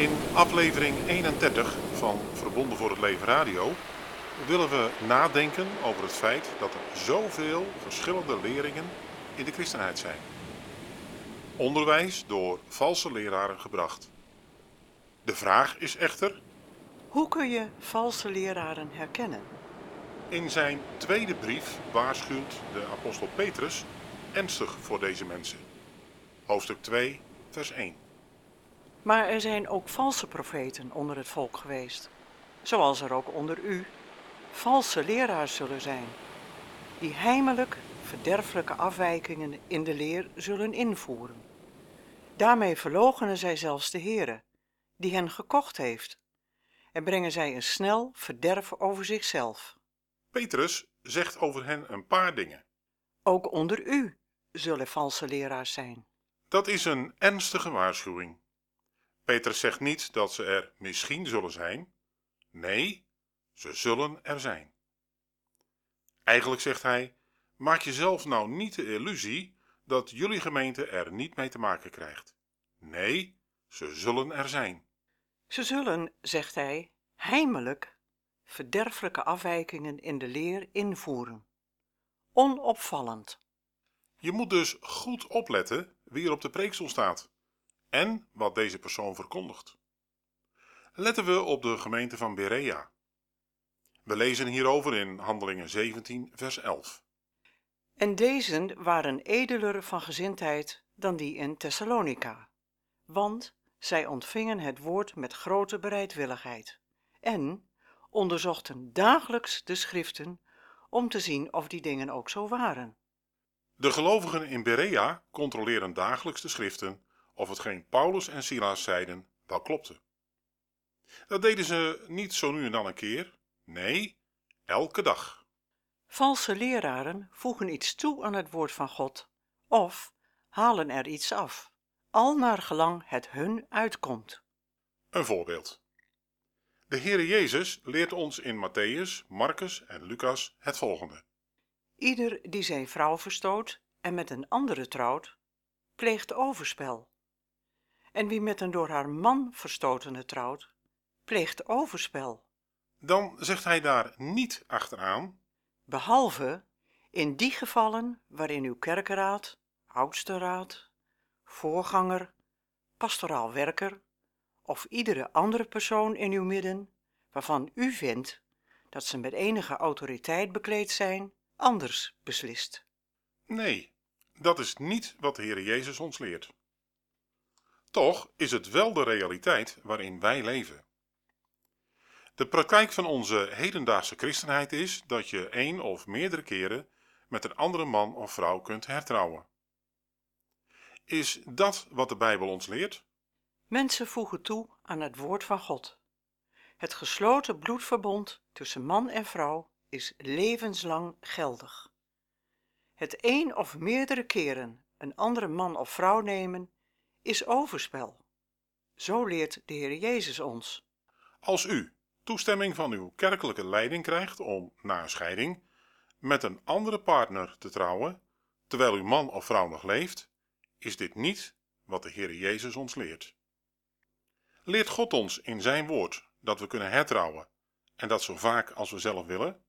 In aflevering 31 van Verbonden voor het Leven Radio willen we nadenken over het feit dat er zoveel verschillende leringen in de christenheid zijn. Onderwijs door valse leraren gebracht. De vraag is echter, Hoe kun je valse leraren herkennen? in zijn tweede brief waarschuwt de apostel Petrus ernstig voor deze mensen. Hoofdstuk 2, vers 1. Maar er zijn ook valse profeten onder het volk geweest, zoals er ook onder u valse leraars zullen zijn, die heimelijk verderfelijke afwijkingen in de leer zullen invoeren. Daarmee verloochenen zij zelfs de Heere, die hen gekocht heeft, en brengen zij een snel verderf over zichzelf. Petrus zegt over hen een paar dingen. Ook onder u zullen valse leraars zijn. Dat is een ernstige waarschuwing. Petrus zegt niet dat ze er misschien zullen zijn. Nee, ze zullen er zijn. Eigenlijk zegt hij: maak jezelf nou niet de illusie dat jullie gemeente er niet mee te maken krijgt. Nee, ze zullen er zijn. Ze zullen, zegt hij, heimelijk verderfelijke afwijkingen in de leer invoeren. Onopvallend. Je moet dus goed opletten wie er op de preekstoel staat en wat deze persoon verkondigt. Letten we op de gemeente van Berea. We lezen hierover in Handelingen 17, vers 11. En deze waren edeler van gezindheid dan die in Thessalonica, want zij ontvingen het woord met grote bereidwilligheid en onderzochten dagelijks de schriften om te zien of die dingen ook zo waren. De gelovigen in Berea controleren dagelijks de schriften of hetgeen Paulus en Silas zeiden wel klopte. Dat deden ze niet zo nu en dan een keer, nee, elke dag. Valse leraren voegen iets toe aan het woord van God of halen er iets af, al naar gelang het hun uitkomt. Een voorbeeld. De Heere Jezus leert ons in Matthäus, Marcus en Lucas het volgende. Ieder die zijn vrouw verstoot en met een andere trouwt, pleegt overspel. En wie met een door haar man verstotene trouwt, pleegt overspel. Dan zegt hij daar niet achteraan, behalve in die gevallen waarin uw kerkenraad, oudste raad, voorganger, pastoraal werker of iedere andere persoon in uw midden, waarvan u vindt dat ze met enige autoriteit bekleed zijn, anders beslist. nee, dat is niet wat de Heere Jezus ons leert. Toch is het wel de realiteit waarin wij leven. De praktijk van onze hedendaagse christenheid is dat je één of meerdere keren met een andere man of vrouw kunt hertrouwen. Is dat wat de Bijbel ons leert? Mensen voegen toe aan het woord van God. Het gesloten bloedverbond tussen man en vrouw is levenslang geldig. Het één of meerdere keren een andere man of vrouw nemen is overspel. Zo leert de Heer Jezus ons. Als u toestemming van uw kerkelijke leiding krijgt om na een scheiding met een andere partner te trouwen, terwijl uw man of vrouw nog leeft, is dit niet wat de Heer Jezus ons leert. Leert God ons in zijn woord dat we kunnen hertrouwen en dat zo vaak als we zelf willen?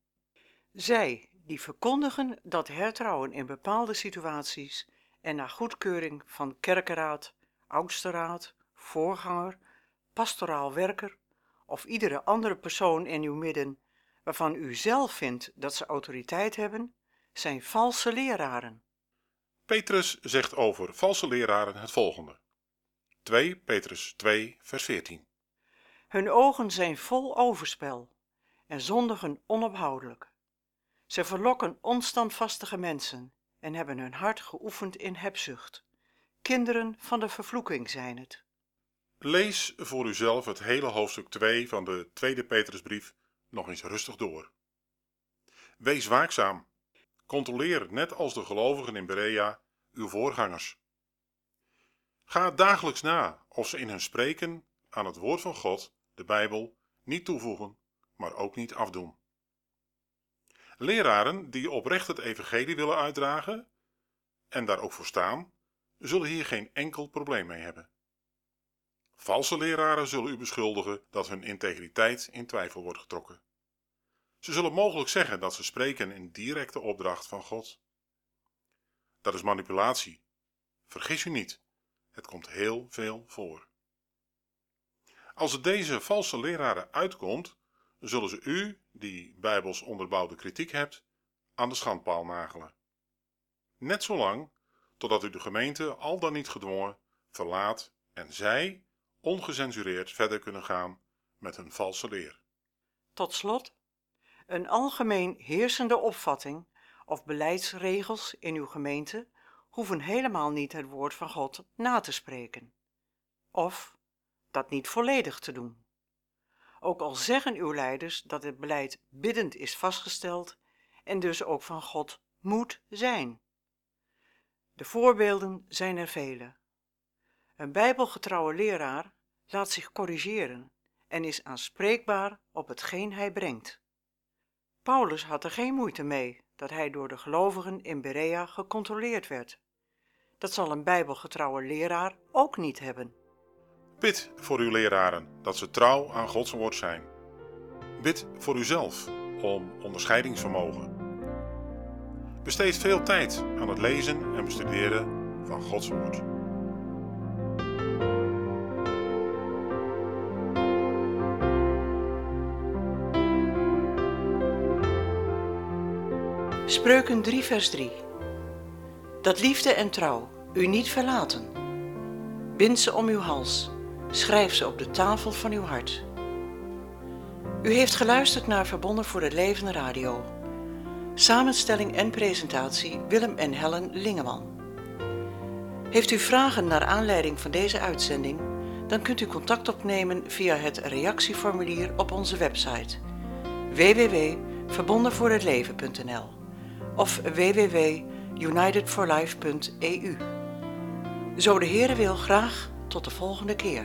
Zij die verkondigen dat hertrouwen in bepaalde situaties en na goedkeuring van kerkenraad, oudste raad, voorganger, pastoraal werker of iedere andere persoon in uw midden waarvan u zelf vindt dat ze autoriteit hebben, zijn valse leraren. Petrus zegt over valse leraren het volgende. 2 Petrus 2 vers 14. Hun ogen zijn vol overspel en zondigen onophoudelijk. Ze verlokken onstandvastige mensen en hebben hun hart geoefend in hebzucht. Kinderen van de vervloeking zijn het. Lees voor uzelf het hele hoofdstuk 2 van de tweede Petrusbrief nog eens rustig door. Wees waakzaam. Controleer, net als de gelovigen in Berea, uw voorgangers. Ga dagelijks na of ze in hun spreken aan het woord van God, de Bijbel, niet toevoegen, maar ook niet afdoen. Leraren die oprecht het evangelie willen uitdragen en daar ook voor staan, zullen hier geen enkel probleem mee hebben. Valse leraren zullen u beschuldigen dat hun integriteit in twijfel wordt getrokken. Ze zullen mogelijk zeggen dat ze spreken in directe opdracht van God. Dat is manipulatie. Vergis u niet, het komt heel veel voor. Als het deze valse leraren uitkomt, zullen ze u, die bijbels onderbouwde kritiek hebt, aan de schandpaal nagelen. Net zolang totdat u de gemeente al dan niet gedwongen verlaat en zij ongecensureerd verder kunnen gaan met hun valse leer. Tot slot, een algemeen heersende opvatting of beleidsregels in uw gemeente hoeven helemaal niet het woord van God na te spreken, of dat niet volledig te doen. Ook al zeggen uw leiders dat het beleid biddend is vastgesteld en dus ook van God moet zijn. De voorbeelden zijn er vele. Een bijbelgetrouwe leraar laat zich corrigeren en is aanspreekbaar op hetgeen hij brengt. Paulus had er geen moeite mee dat hij door de gelovigen in Berea gecontroleerd werd. Dat zal een bijbelgetrouwe leraar ook niet hebben. Bid voor uw leraren dat ze trouw aan Gods woord zijn. Bid voor uzelf om onderscheidingsvermogen. Besteed veel tijd aan het lezen en bestuderen van Gods woord. Spreuken 3 vers 3 Dat liefde en trouw u niet verlaten. Bind ze om uw hals, schrijf ze op de tafel van uw hart. U heeft geluisterd naar Verbonden voor het Leven Radio. Samenstelling en presentatie Willem en Helen Lingeman. Heeft u vragen naar aanleiding van deze uitzending? Dan kunt u contact opnemen via het reactieformulier op onze website www.verbondenvoorhetleven.nl of www.unitedforlife.eu. Zo de Heere wil graag tot de volgende keer.